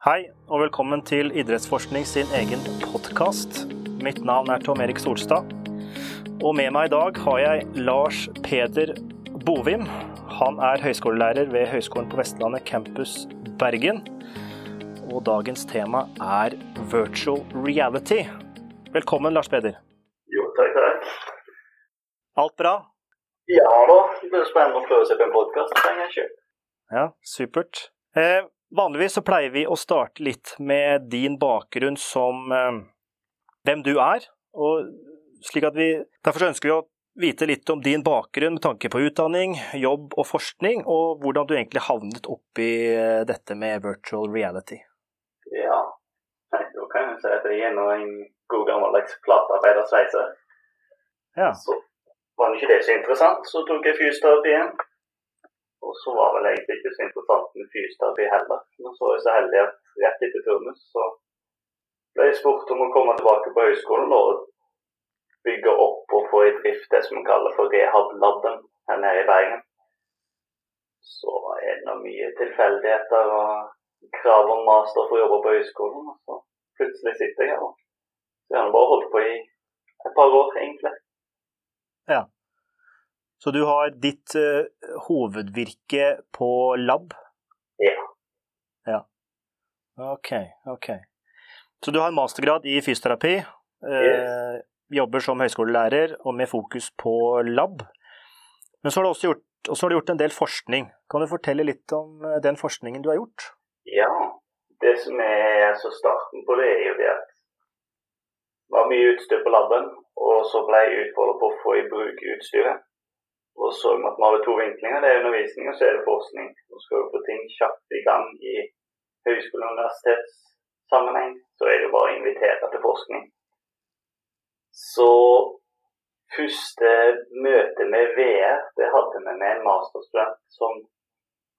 Hei, og velkommen til Idrettsforskning sin egen podkast. Mitt navn er Tom Erik Solstad. Og med meg i dag har jeg Lars Peder Bovim. Han er høyskolelærer ved Høgskolen på Vestlandet campus Bergen. Og dagens tema er virtual reality. Velkommen, Lars Peder. Jo, takk, takk. Alt bra? Ja da, det blir spennende å prøve seg på en podkast. Ja, supert. Eh, vanligvis så pleier vi å starte litt med din bakgrunn som eh, hvem du er. Og slik at vi, derfor ønsker vi å vite litt om din bakgrunn med tanke på utdanning, jobb og forskning, og hvordan du egentlig havnet opp i eh, dette med virtual reality. Ja, da kan jeg si at jeg er nå en god gammeldags platearbeidersveiser. Ja. Så var det ikke det så interessant, så tok jeg fysioterapi igjen. Og så var vel egentlig ikke så interessant med fysioterapi heller. Men så var jeg så heldig at rett etter turnus så ble jeg spurt om å komme tilbake på høyskolen og bygge opp og få i drift det som vi kaller for rehab-laben her nede i Bergen. Så er det nå mye tilfeldigheter og krav om master for å jobbe på høyskolen. Og så plutselig sitter jeg her. og Så har bare holdt på i et par år, egentlig. Ja. Så du har ditt uh, hovedvirke på lab? Ja. Ja. Ok, ok. Så du har en mastergrad i fysioterapi, Uh, jobber som høyskolelærer og med fokus på lab. Men så har du også gjort, også har du gjort en del forskning. Kan du fortelle litt om eh, den forskningen du har gjort? Ja, det som er så starten på det, er jo det at det var mye utstyr på laben, og så ble jeg utfordret på å få i bruk utstyret. Og så at vi har to vinklinger, det er undervisning og så er det forskning. Nå skal du få ting kjapt i gang i høyskole- og universitetssammenheng, så er det jo bare å invitere til forskning. Så første møte med VR, det hadde vi med en masterstudent som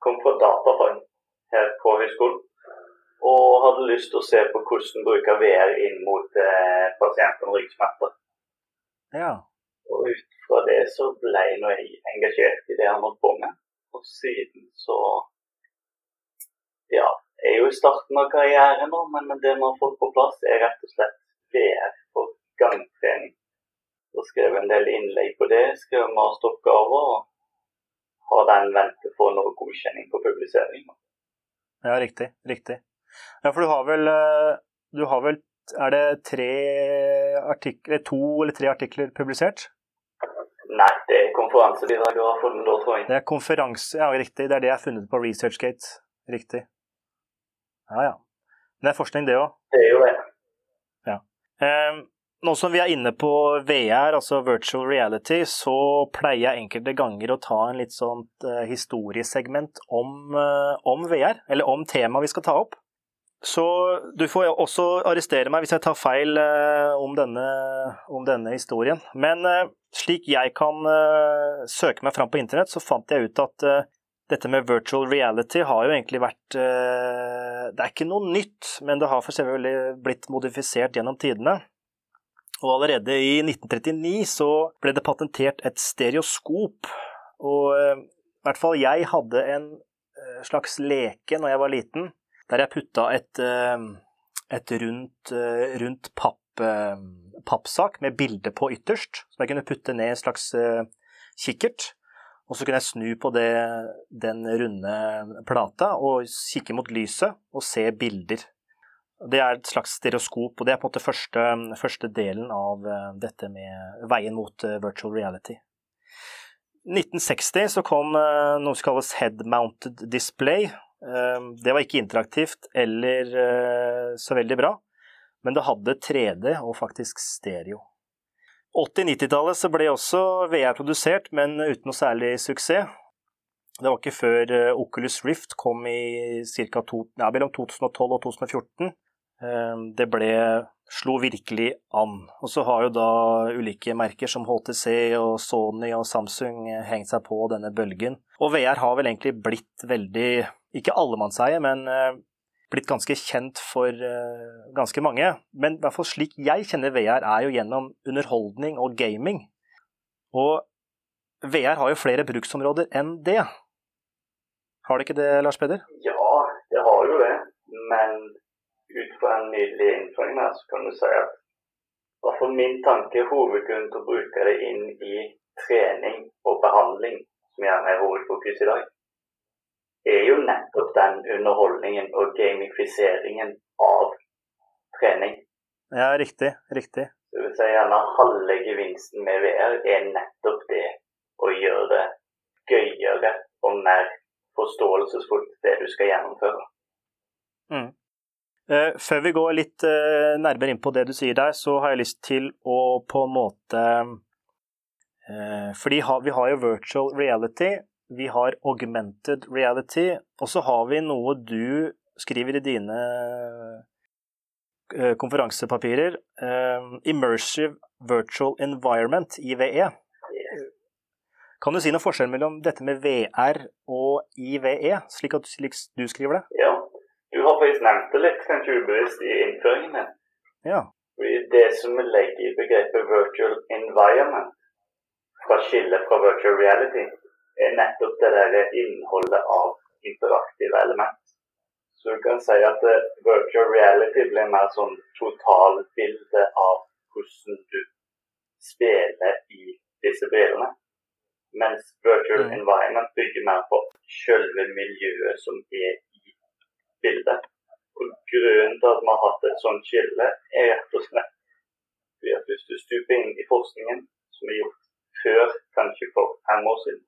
kom fra datafag her på høyskolen. Og hadde lyst til å se på hvordan bruke VR inn mot eh, pasienter med ryggsmerter. Ja. Og ut fra det så ble jeg engasjert i det han holdt på med. Og siden så Ja, jeg er jo i starten av karrieren nå, men det vi har fått på plass, er rett og slett VR for gangtrening. Så skrev en del innlegg på det, skrev masteroppgaver og har den ventet på noe godkjenning på publisering. ja, riktig. Riktig. Ja, for du har vel eh, Du har vel Er det to eller tre artikler publisert? Nei, det er konferansebidrag har funnet da, tror jeg. Det er konferanse, ja riktig. Det er det jeg har funnet på ResearchGate. Riktig. Ja ja. Men det er forskning, det òg. Det er jo det. Eh, nå som vi er inne på VR, altså virtual reality, så pleier jeg enkelte ganger å ta en litt sånt uh, historiesegment om, uh, om VR, eller om temaet vi skal ta opp. Så du får også arrestere meg hvis jeg tar feil eh, om, denne, om denne historien. Men eh, slik jeg kan eh, søke meg fram på internett, så fant jeg ut at dette med virtual reality har jo egentlig vært Det er ikke noe nytt, men det har for selvfølgelig blitt modifisert gjennom tidene. Og allerede i 1939 så ble det patentert et stereoskop. Og i hvert fall jeg hadde en slags leke når jeg var liten, der jeg putta et, eh, et rundt, eh, rundt papp, eh, pappsak med bilde på ytterst, som jeg kunne putte ned i en slags kikkert. Og så kunne jeg snu på det, den runde plata og kikke mot lyset og se bilder. Det er et slags stereoskop, og det er på en måte første, første delen av dette med veien mot virtual reality. 1960 så kom noe som kalles head-mounted display. Eh, Det var ikke interaktivt eller eh, så veldig bra, men det hadde 3D og faktisk stereo. 80-90-tallet så ble også VR produsert, men uten noe særlig suksess. Det var ikke før eh, Oculus Rift kom i to, ja, mellom 2012 og 2014. Eh, Det ble, slo virkelig an. Og så har jo da ulike merker som HTC og Sony og Samsung eh, hengt seg på denne bølgen. Og VR har vel egentlig blitt veldig, ikke allemannseie, men eh, blitt ganske kjent for eh, ganske mange. Men i hvert fall slik jeg kjenner VR, er jo gjennom underholdning og gaming. Og VR har jo flere bruksområder enn det. Har det ikke det, Lars Peder? Ja, det har jo det. Men ut fra en nydelig innføring her, så kan du si at hvert fall min tanke, er hovedgrunnen til å bruke det inn i trening og behandling, som gjerne er hovedfokus i dag, er jo nettopp den underholdningen og gamifiseringen av trening. Ja, riktig. Riktig. Det vil si gjerne halve gevinsten med VR er nettopp det å gjøre det gøyere og mer forståelsesfullt, det du skal gjennomføre. Mm. Uh, før vi går litt uh, nærmere inn på det du sier der, så har jeg lyst til å på en måte uh, Fordi ha, vi har jo virtual reality, vi har augmented reality, og så har vi noe du skriver i dine Eh, konferansepapirer. Um, immersive Virtual Environment, IVE. Kan du si noe forskjell mellom dette med VR og IVE, slik at du skriver det? Ja, du har faktisk nevnt det litt, kanskje ubevisst, i innføringen. Ja. Det som vi legger i begrepet virtual environment, fra skillet fra virtual reality, er nettopp det der innholdet av interaktive element. Så du kan si at uh, virtual reality blir mer sånn totalbilde av hvordan du spiller i disse brillene. Mens virtual mm. environment bygger mer på selve miljøet som er i bildet. Og Grunnen til at vi har hatt et sånt skille, er rett og slett at hvis du stuper inn i forskningen, som er gjort før, kanskje for fem år siden,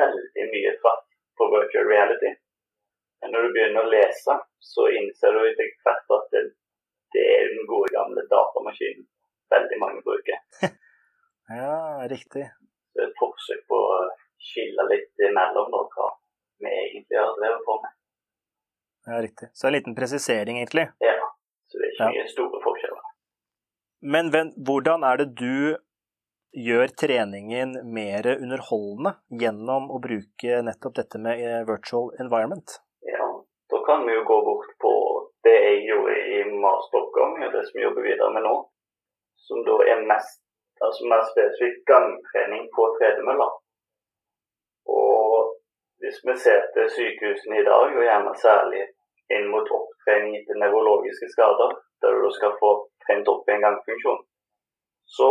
veldig mye fatt på virtual reality. Men når du begynner å lese, så innser du etter hvert at det, det er den gode gamle datamaskinen veldig mange bruker. ja, riktig. Det er et forsøk på å skille litt imellom hva vi egentlig har drevet på med. Ja, riktig. Så en liten presisering, egentlig? Ja. Så det er ikke ja. mye store forskjeller. Men hvordan er det du gjør treningen mer underholdende gjennom å bruke nettopp dette med eh, virtual environment? Ja, da kan vi jo gå bort på det jeg gjorde i masteroppgaven, det som vi jobber videre med nå. Som da er mest, altså mer spesifikt gangtrening på tredemølla. Og hvis vi ser til sykehusene i dag, og gjerne særlig inn mot opptrening etter nevrologiske skader, der du skal få trent opp en gangfunksjon, så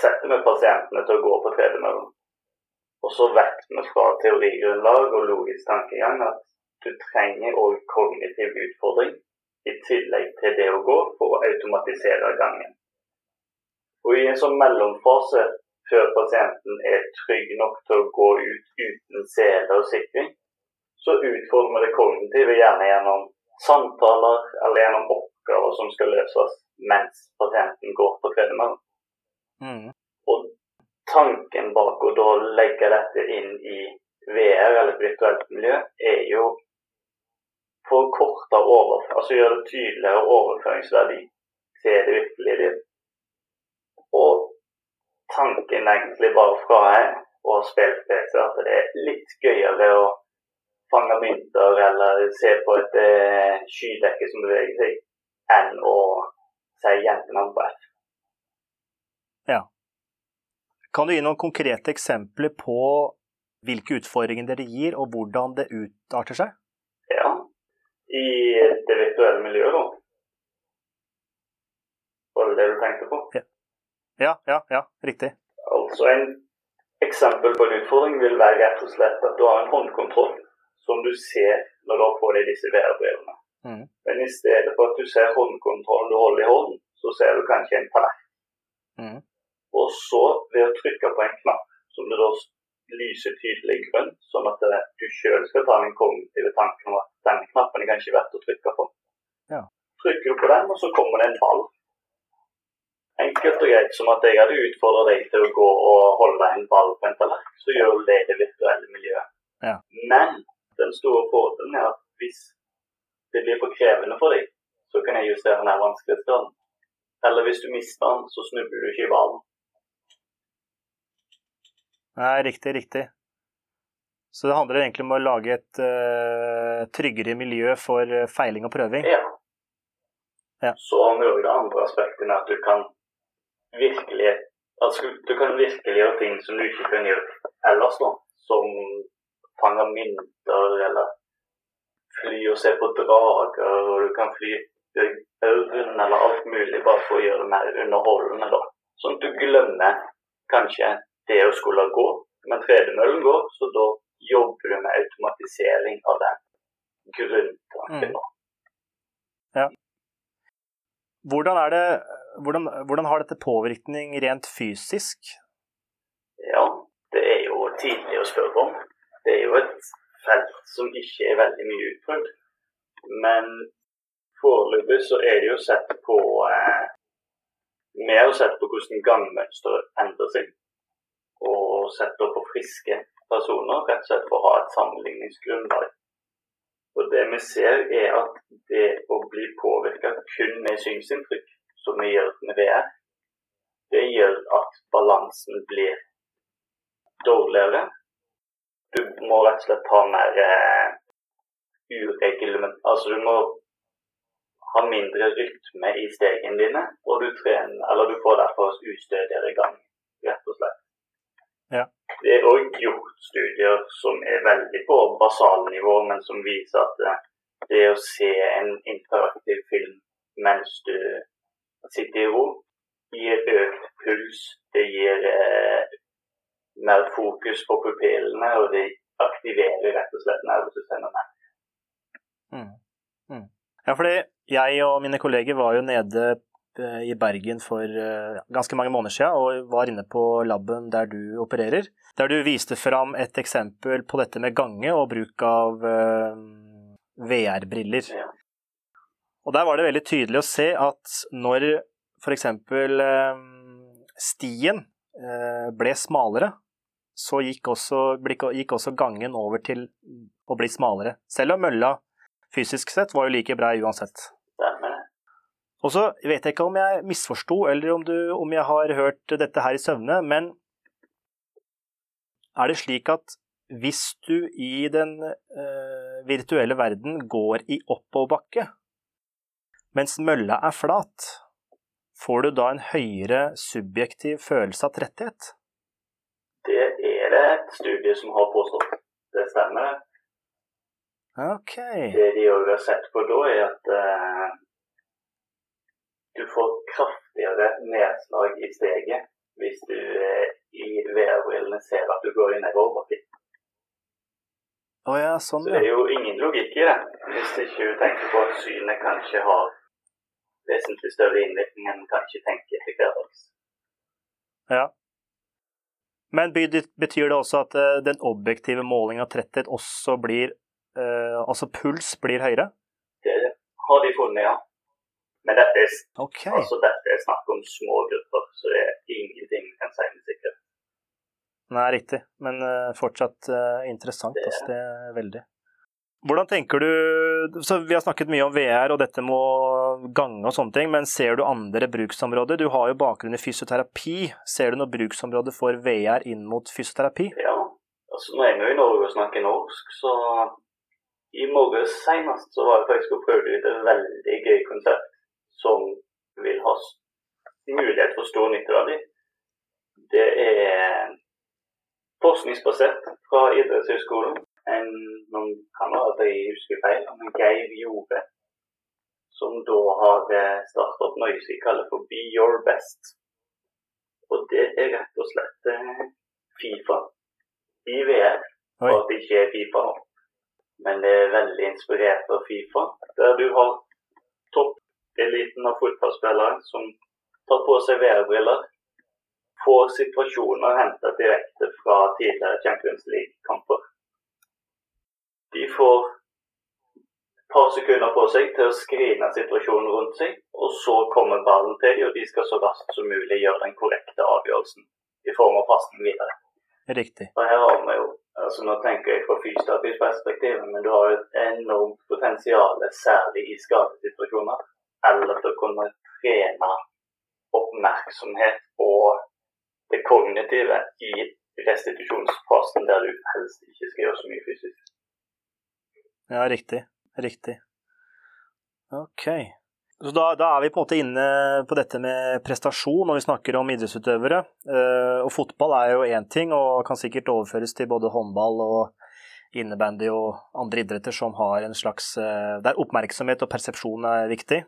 setter vi pasientene til å gå på tredemøllen. Og så vet vi fra teorigrunnlag og logisk tankegang at du trenger òg kognitiv utfordring i tillegg til det å gå for å automatisere gangen. Og I en sånn mellomfase før pasienten er trygg nok til å gå ut uten sele og sikring, så utfordrer vi det kognitive gjerne gjennom samtaler eller gjennom oppgaver som skal løses mens pasienten går på tredemøllen. Mm. Og tanken bak å da legge dette inn i VR eller et virtuelt miljø, er jo forkorte over, altså gjøre det tydeligere overføringsverdi til det virkelige liv. Og tanken egentlig bare fra jeg og spilt PC at det er litt gøyere å fange mynter eller se på et eh, skydekke som beveger seg, enn å si jentenavn på F. Ja. Kan du gi noen konkrete eksempler på hvilke utfordringer dere gir, og hvordan det utarter seg? Ja, i det virtuelle miljøet, da. Var det det du tenkte på? Ja, ja, ja, ja riktig. Altså En eksempel på en utfordring vil være rett og slett at du har en håndkontroll som du ser når du har på deg disse VR-brillene. Mm. Men i stedet for at du ser håndkontrollen du holder i hånden, så ser du kanskje en tallerken. Mm. Og så, ved å trykke på en knapp som det da lyser tydelig grønt, sånn at det, du sjøl skal ta den kognitive tanken om at denne knappen er kanskje verdt å trykke på. Ja. Trykker du på den, og så kommer det en ball. Enkelt og greit som at jeg hadde utfordra deg til å gå og holde en ball på en tallerken, så gjør du det i det virtuelle miljøet. Ja. Men den store fordelen er at hvis det blir for krevende for deg, så kan jeg justere ned vanskelighetsgraden. Eller hvis du mister den, så snubler du ikke i ballen. Nei, riktig, riktig. Så det handler egentlig om å lage et uh, tryggere miljø for uh, feiling og prøving? Ja. ja. Så det andre aspektet med at du kan virkelig altså, du kan virkelig gjøre ting som du ikke kan gjøre ellers, da. Som fange mynter eller fly og se på drager, og du kan fly ørn eller alt mulig bare for å gjøre det mer underholdende. da. Sånn at du glemmer kanskje det å skulle gå, men tredemøllen går, så da jobber du med automatisering av den grunntanken. Mm. Ja. Hvordan, er det, hvordan, hvordan har dette påvirkning rent fysisk? Ja, det er jo tidlig å spørre om. Det er jo et felt som ikke er veldig mye utprøvd. Men foreløpig så er det jo sett på eh, har sett på hvordan gangmønsteret endrer seg. Og setter på friske personer, rett og slett for å ha et sammenligningsgrunnlag. Og det vi ser, er at det å bli påvirka kun med synsinntrykk, som vi gjør med VR, det gjør at balansen blir dårligere. Du må rett og slett ha mer eh, ureglement... Altså du må ha mindre rytme i stegene dine, og du trener, eller du får derfor ustødigere gang, rett og slett. Det er òg gjort studier som er veldig på basalnivå, men som viser at eh, det å se en interaktiv film mens du sitter i ro, gir økt puls. Det gir eh, mer fokus på pupillene, og det aktiverer rett og slett nervesystemene. Mm. Mm. Ja, fordi jeg og mine kolleger var jo nede i Bergen for eh, ganske mange måneder siden og var inne på laben der du opererer. Der du viste fram et eksempel på dette med gange og bruk av eh, VR-briller. Og der var det veldig tydelig å se at når f.eks. stien ble smalere, så gikk også, gikk også gangen over til å bli smalere. Selv om mølla fysisk sett var jo like bra uansett. Og så vet jeg ikke om jeg misforsto, eller om, du, om jeg har hørt dette her i søvne, men er det slik at hvis du i den eh, virtuelle verden går i oppoverbakke, mens mølla er flat, får du da en høyere subjektiv følelse av tretthet? Det er det et studie som har påstått. Det stemmer. Okay. Det de òg har sett på da, er at uh, du får kraftigere nedslag i steget hvis du eh, i VR-brillene ser at du går i nedoverbakke. Oh, ja, sånn, Så det er jo ingen logikk i det, hvis ikke du tenker på at synet kanskje har vesentlig større innvirkning enn kanskje tenker til hverdags. Ja. Men betyr det også at uh, den objektive målingen av tretthet også blir Uh, altså puls blir høyere? Det har de funnet, ja. Men dette er, okay. altså, dette er snakk om små grupper, så det er ingenting vi kan si med sikkerhet. Nei, riktig. Men uh, fortsatt uh, interessant. Det... Altså, det er veldig. Hvordan tenker du så Vi har snakket mye om VR og dette med å gange og sånne ting, men ser du andre bruksområder? Du har jo bakgrunn i fysioterapi. Ser du noe bruksområde for VR inn mot fysioterapi? Ja, altså nå er vi jo i Norge og snakker norsk, så i morges senest så var jeg faktisk å prøve ut et veldig gøy konsept som vil ha mulighet for stor dem. Det er forskningsbasert fra idrettshøyskolen. En, noen kan være at jeg husker feil, men Geir Jove, som da har eh, startet opp noe vi kaller for Be Your Best. Og det er rett og slett eh, Fifa i VR, og at det ikke er Fifa nå men det er veldig inspirert av Fifa. Der du har toppeliten av fotballspillere som tar på seg VR-briller, får situasjoner hentet direkte fra tidligere Champions League-kamper. De får et par sekunder på seg til å skrine situasjonen rundt seg, og så kommer ballen til dem, og de skal så raskt som mulig gjøre den korrekte avgjørelsen i form av pasning videre. Riktig. Og her har vi jo altså Nå tenker jeg fra fysioterapisk perspektiv, men du har jo et enormt potensial, særlig i skadesituasjoner, eller til å kunne trene oppmerksomhet og det kognitive i restitusjonsfasen, der du helst ikke skal gjøre så mye fysisk. Ja, riktig. Riktig. OK. Så da, da, er vi på en måte inne på dette med prestasjon når vi snakker om idrettsutøvere. Uh, og fotball er jo én ting og kan sikkert overføres til både håndball og innebandy og andre idretter som har en slags Der oppmerksomhet og persepsjon er viktig.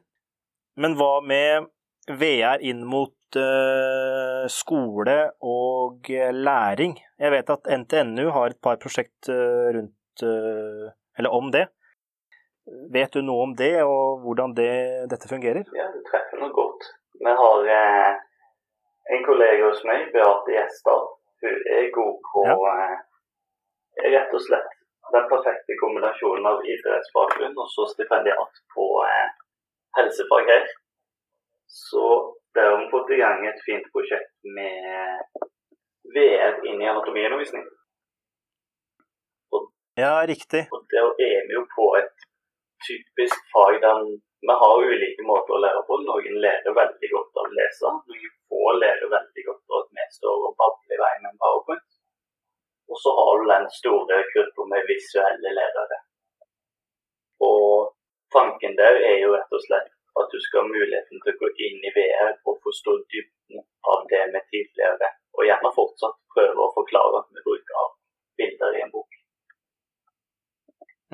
Men hva med VR inn mot uh, skole og læring? Jeg vet at NTNU har et par prosjekt uh, rundt uh, Eller om det. Vet du noe om det, og hvordan det, dette fungerer? Ja, du treffer noe godt. Vi har en kollega hos meg, Beate Gjesdal. Hun er god på ja. rett og slett den perfekte kombinasjonen av idrettsbakgrunn og så stipendiat på helsefag her. Så der har vi fått i gang et fint prosjekt med VR inn i anatomiundervisning. ja, riktig. Og der er vi jo på et typisk fag der vi har ulike måter å lære på. Noen lærer veldig godt av å lese, noen få lærer veldig godt av at vi står og babler i vei med en powerpoint. Og så har du den store gruppa med visuelle lærere. Og tanken der er jo rett og slett at du skal ha muligheten til å gå inn i VR og forstå dybden av det vi tidligere, og gjerne fortsatt prøve å forklare med bruk av bilder i en bok.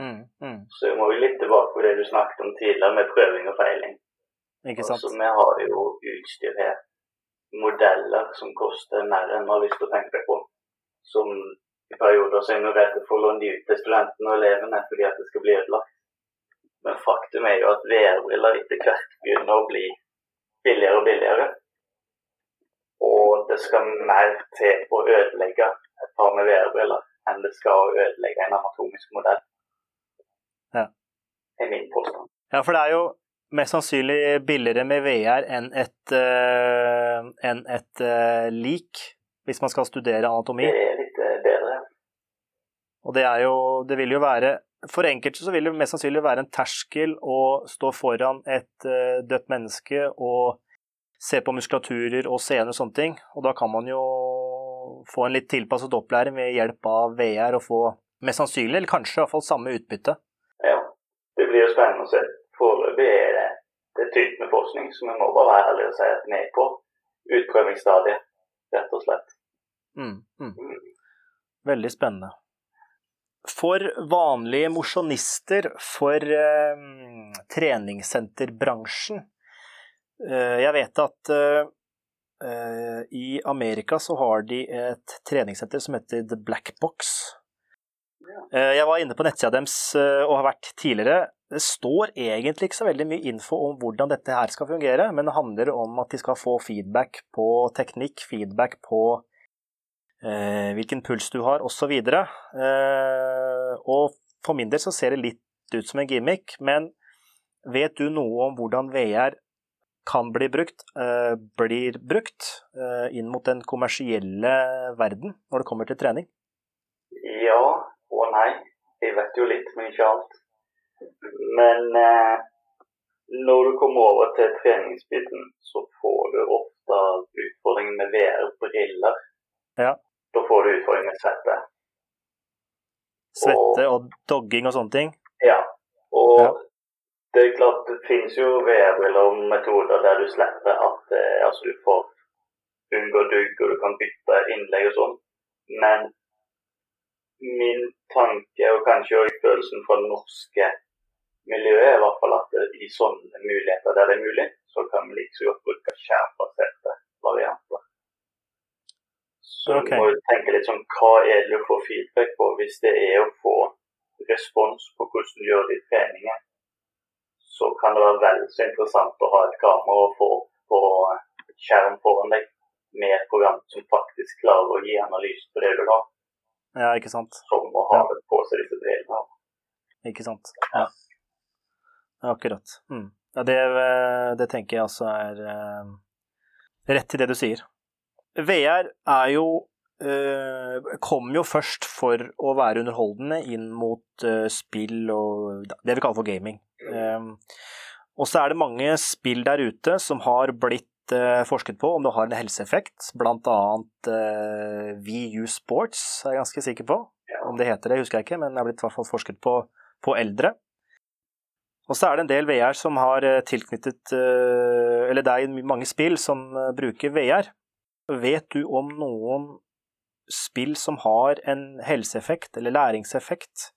Mm, mm. Så vi må jo litt tilbake på det du snakket om tidligere, med prøving og feiling. Ikke sant? Altså, vi har jo utstyr her, modeller som koster mer enn vi har lyst til å tenke på. Som i perioder så er vi redde for å låne de ut til studentene og elevene fordi at det skal bli ødelagt. Men faktum er jo at VR-briller etter hvert begynner å bli billigere og billigere. Og det skal mer til å ødelegge et par med VR-briller enn det skal å ødelegge en anatomisk modell. Ja. Det er min påstand. Ja, for det er jo mest sannsynlig billigere med VR enn et, uh, enn et uh, lik, hvis man skal studere anatomi. Det er litt uh, bedre. Og det er jo Det vil jo være for enkelte så vil det mest sannsynlig være en terskel å stå foran et uh, dødt menneske og se på muskulaturer og sener og sånne ting. Og da kan man jo få en litt tilpasset opplæring ved hjelp av VR og få mest sannsynlig, eller kanskje i hvert fall samme utbytte. Ja, det blir jo spennende å se. Foreløpig er det, det er tynt med forskning, så vi må bare være ærlige og si at vi er på utprøvingsstadiet, rett og slett. Mm, mm. mm. Veldig spennende. For vanlige mosjonister, for eh, treningssenterbransjen eh, Jeg vet at eh, i Amerika så har de et treningssenter som heter The Black Box. Eh, jeg var inne på nettsida deres eh, og har vært tidligere. Det står egentlig ikke så veldig mye info om hvordan dette her skal fungere, men det handler om at de skal få feedback på teknikk, feedback på Eh, hvilken puls du har, osv. Eh, og for min del så ser det litt ut som en gimmick, men vet du noe om hvordan VR kan bli brukt, eh, blir brukt inn mot den kommersielle verden når det kommer til trening? Ja og nei. Jeg vet jo litt, men ikke alt. Men eh, når du kommer over til treningsbiten, så får du ofte utfordringen med VR-briller. Ja. Da får du utfordring med svette. Svette og, og dogging og sånne ting? Ja. Og ja. det er klart det finnes jo VR-briller og metoder der du slipper at eh, altså du får unngå dugg, og du kan bytte innlegg og sånn. Men min tanke, og kanskje også følelsen fra det norske miljøet, er i hvert fall at i sånne muligheter der det er mulig, så kan vi like så godt bruke skjermbaserte varianter. Så okay. du må tenke litt sånn hva er det du får feedback på? Hvis det er å få respons på hvordan du gjør det i treningen, så kan det være vel så interessant å ha et kamera og få på skjerm foran deg med et program som faktisk klarer å gi analyse på det du har. Ja, ikke sant. Som å ha det på seg disse brillene. Ikke sant. Ja. Akkurat. Mm. Ja, det, det, tenker jeg altså er uh, rett til det du sier. VR er jo eh, kom jo først for å være underholdende inn mot eh, spill og det vi kaller for gaming. Um, og så er det mange spill der ute som har blitt eh, forsket på om det har en helseeffekt, blant annet VU Sports er jeg ganske sikker på. Om det heter det, husker jeg ikke, men det er blitt hvert fall forsket på, på eldre. Og så er det en del VR som har tilknyttet Eller det er mange spill som bruker VR. Vet du om noen spill som har en helseeffekt eller læringseffekt,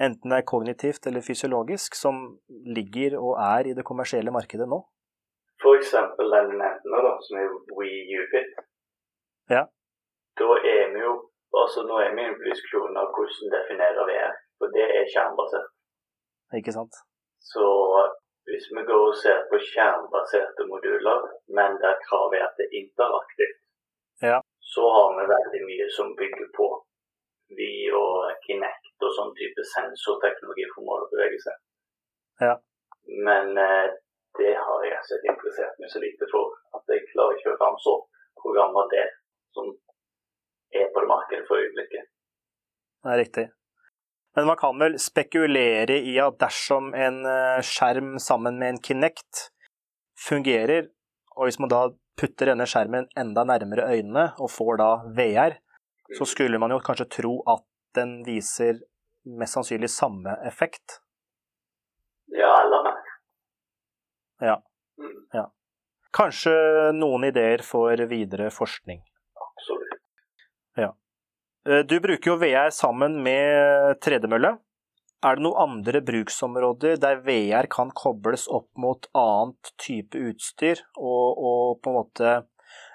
enten det er kognitivt eller fysiologisk, som ligger og er i det kommersielle markedet nå? For eksempel den nevnte da, som er Wii U-Fit. Ja. Da er vi jo altså Nå er vi i en diskusjon av hvordan definere VR, for det er skjermbasert. Ikke sant? Så hvis vi går og ser på skjermbaserte moduler, men der kravet er at det er interaktivt, Ja. så har vi veldig mye som bygger på vi og Kinect og sånn type sensorteknologi for målbevegelse. Ja. Men eh, det har jeg sett interessert meg så lite for at jeg klarer ikke å ramse opp programmer der som er på det markedet for øyeblikket. Det er riktig. Men man kan vel spekulere i at dersom en eh, skjerm sammen med en Kinect fungerer, og hvis man da putter denne skjermen enda nærmere øynene og får da VR, så skulle man jo kanskje tro at den viser mest sannsynlig samme effekt. Ja, eller mer. Ja. ja. Kanskje noen ideer for videre forskning. absolutt. Ja. Du bruker jo VR sammen med tredemølle. Er det noen andre bruksområder der VR kan kobles opp mot annet type utstyr, og, og på en måte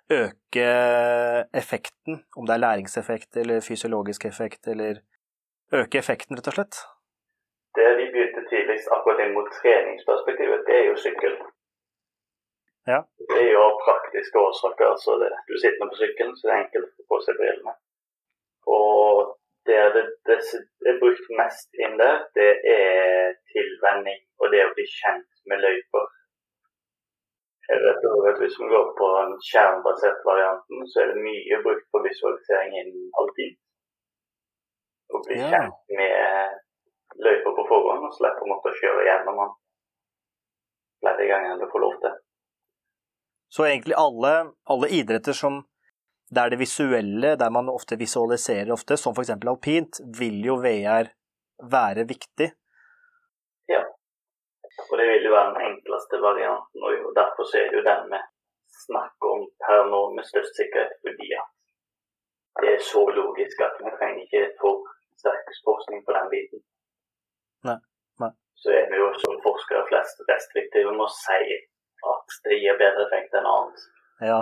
øke effekten, om det er læringseffekt eller fysiologisk effekt, eller øke effekten, rett og slett? Det vi begynte tidligst akkurat inn mot treningsperspektivet, det er jo sykkel. Ja. Det er jo praktiske årsaker. altså det, Du sitter nå på sykkelen, så det er enkelt å få på seg brillene. Og det, det som er brukt mest inn der, det er tilvenning og det å bli kjent med løyper. Jeg vet også at Hvis vi går på den skjermbaserte varianten, så er det mye brukt på visualisering innen alpint. Å bli Ja. kjent med løyper på forhånd og slippe å måtte kjøre gjennom den flere ganger enn du får lov til. Så egentlig alle, alle idretter som der det visuelle, der man ofte visualiserer ofte, som f.eks. alpint, vil jo VR være viktig. Ja, Og det vil jo være den enkleste varianten, og derfor er det jo den vi snakker om her nå med størst sikkerhet, fordi at det er så logisk at vi trenger ikke for sterk forskning på den biten. Nei, nei. Så er vi jo som forskere flest restriktive med å si at det gir bedre effekt enn annet. Ja,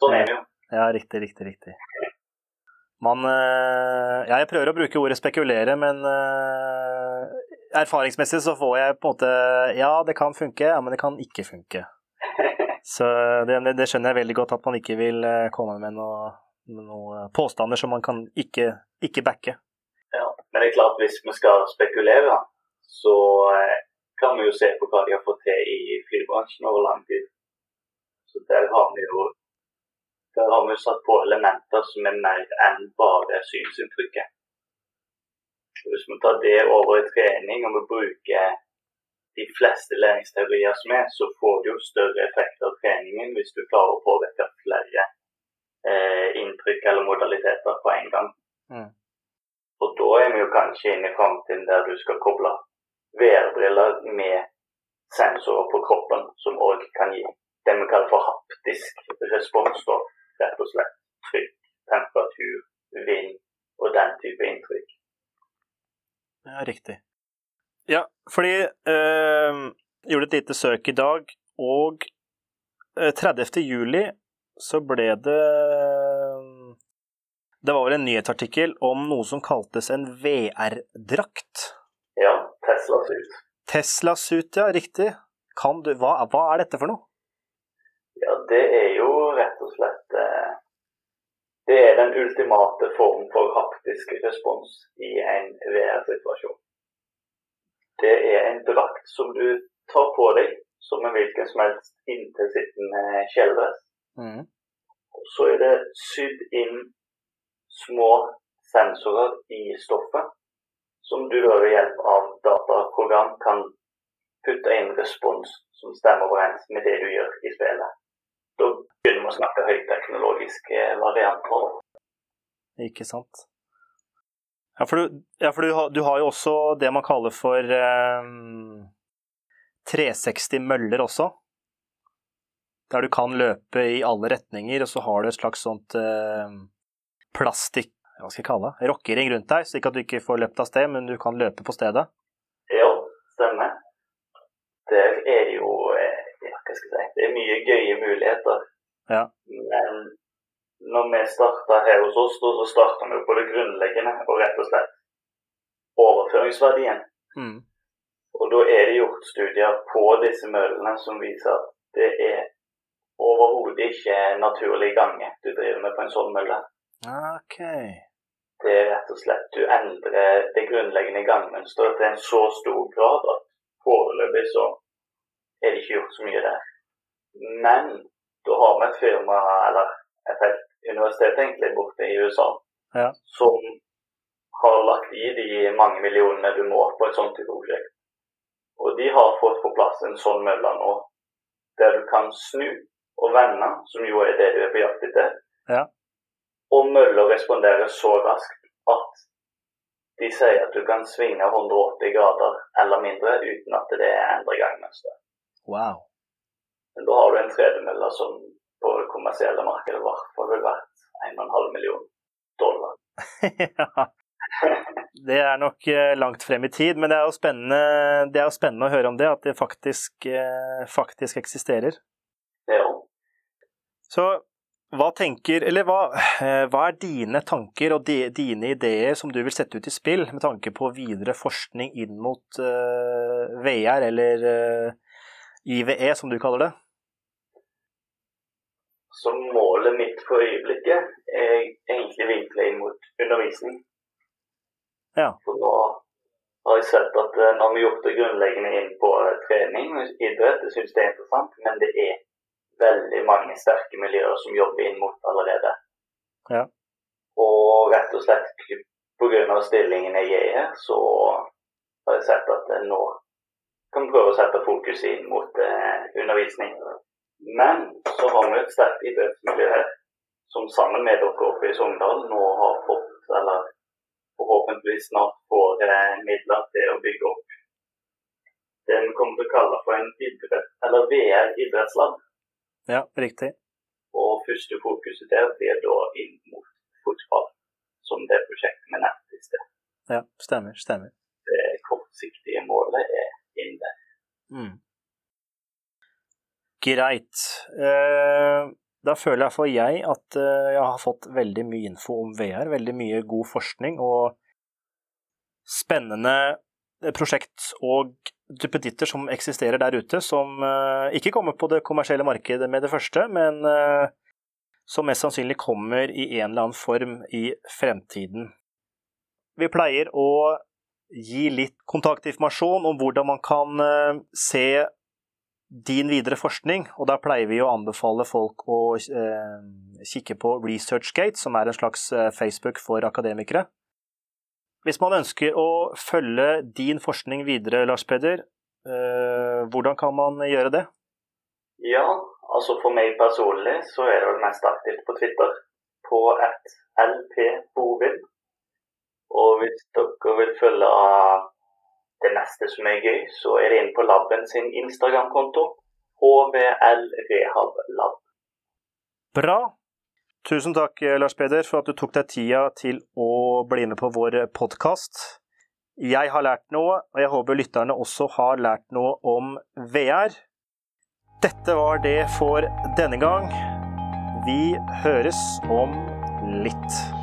Sånn er det jo. ja riktig, riktig, riktig. Man eh, Ja, jeg prøver å bruke ordet spekulere, men eh, erfaringsmessig så får jeg på en måte Ja, det kan funke, ja, men det kan ikke funke. Så det, det skjønner jeg veldig godt at man ikke vil eh, komme med noen noe påstander som man kan ikke, ikke backe. Ja, men det er klart hvis vi skal spekulere, så kan vi jo se på hva de har fått til i flybransjen over lang tid. Så der har vi jo der har vi satt på elementer som er mer enn bare synsinntrykket. Hvis vi tar det over i trening og vi bruker de fleste læringsteorier som er, så får du jo større effekt av treningen hvis du klarer å påvirke flere eh, inntrykk eller modaliteter på en gang. Mm. Og da er vi jo kanskje inne i framtiden der du skal koble VR-briller med sensorer på kroppen, som òg kan gi det vi kaller for haptisk respons. da, Rett og slett trykk, temperatur, vind og den type inntrykk. Ja, riktig. Ja, fordi øh, gjorde et lite søk i dag, og eh, 30. juli så ble det Det var vel en nyhetsartikkel om noe som kaltes en VR-drakt. Ja, Tesla-suit. Tesla-suit, ja, riktig. Kan du, hva, hva er dette for noe? Ja, det er jo rett og slett eh, Det er den ultimate form for haptisk respons i en VR-situasjon. Det er en drakt som du tar på deg som en hvilken som helst inntilsittende kjeledress. Mm. Så er det sydd inn små sensorer i stoffet, som du ved hjelp av dataprogram kan putte inn respons som stemmer overens med det du gjør i spillet. Da begynner vi å snakke høyteknologiske varianter. Ikke sant. Ja, for, du, ja, for du, har, du har jo også det man kaller for eh, 360 møller også. Der du kan løpe i alle retninger, og så har du et slags sånt eh, plastikk hva skal jeg kalle det, rockering rundt deg, slik at du ikke får løpt av sted, men du kan løpe på stedet? Ja, stemmer. Der er jo eh, ja, hva skal jeg si, det er mye gøye muligheter. Ja. Men når vi starta her hos oss, så starta vi på det grunnleggende og rett og slett overføringsverdien. Mm. Og da er det gjort studier på disse møllene som viser at det er overhodet ikke naturlig gange du driver med på en sånn mølle. Ok. Det er rett og slett du endrer det grunnleggende gangmønsteret til en så stor grad at foreløpig så er det ikke gjort så mye der. Men da har vi et firma, eller et helt universitet egentlig, borte i USA, Ja. som har lagt i de mange millionene du må på et sånt type prosjekt. De har fått på plass en sånn mølle nå, der du kan snu og vende, som jo er det du er på jakt etter. Ja. Og mølla responderer så raskt at de sier at du kan svinge 180 grader eller mindre uten at det er endre gangmønster. Wow. Men da har du en tredemølle som på det kommersielle markedet i hvert fall ville vært 1,5 million dollar. ja. Det er nok eh, langt frem i tid, men det er jo spennende, det er jo spennende å høre om det, at det faktisk, eh, faktisk eksisterer. Ja. Så hva tenker Eller hva, eh, hva er dine tanker og de, dine ideer som du vil sette ut i spill med tanke på videre forskning inn mot uh, VR, eller uh, IVE, som du kaller det? Så målet mitt for øyeblikket er egentlig vinkla inn mot undervisning. Ja. For nå har jeg sett at nå når vi har gjort det grunnleggende inn på eh, trening og idrett, jeg syns det er interessant, men det er veldig mange sterke miljøer som jobber inn mot allerede. Ja. Og rett og slett pga. stillingen jeg er her, så har jeg sett at nå kan vi prøve å sette fokus inn mot eh, undervisning. Men så har vi et sterkt idrettsmiljø her, som sammen med dere oppe i Sogndal nå har fått, eller snart får eh, midler til å bygge opp Den kommer til å kalle for en idrett, eller VR-idrettsland. Ja, riktig. Og første fokuset der blir da inn mot fotball, som det prosjektet vi nevnte i sted. Ja, stemmer. Stemmer. Det kortsiktige målet er inn der. Mm. Greit. Eh, da føler jeg for jeg at eh, jeg har fått veldig mye info om VR, veldig mye god forskning og spennende prosjekt og duppeditter som eksisterer der ute, som eh, ikke kommer på det kommersielle markedet med det første, men eh, som mest sannsynlig kommer i en eller annen form i fremtiden. Vi pleier å gi litt kontaktinformasjon om hvordan man kan eh, se din videre forskning, og da pleier vi å anbefale folk å eh, kikke på ResearchGate, som er en slags eh, Facebook for akademikere. Hvis man ønsker å følge din forskning videre, Lars Peder, eh, hvordan kan man gjøre det? Ja, altså for meg personlig så er det vel mest aktivt på Twitter, på at lpbovin. Og hvis dere vil følge det neste som er gøy, så er det inn på laben sin Instagram-konto. HVL Bra. Tusen takk, Lars Peder, for at du tok deg tida til å bli med på vår podkast. Jeg har lært noe, og jeg håper lytterne også har lært noe om VR. Dette var det for denne gang. Vi høres om litt.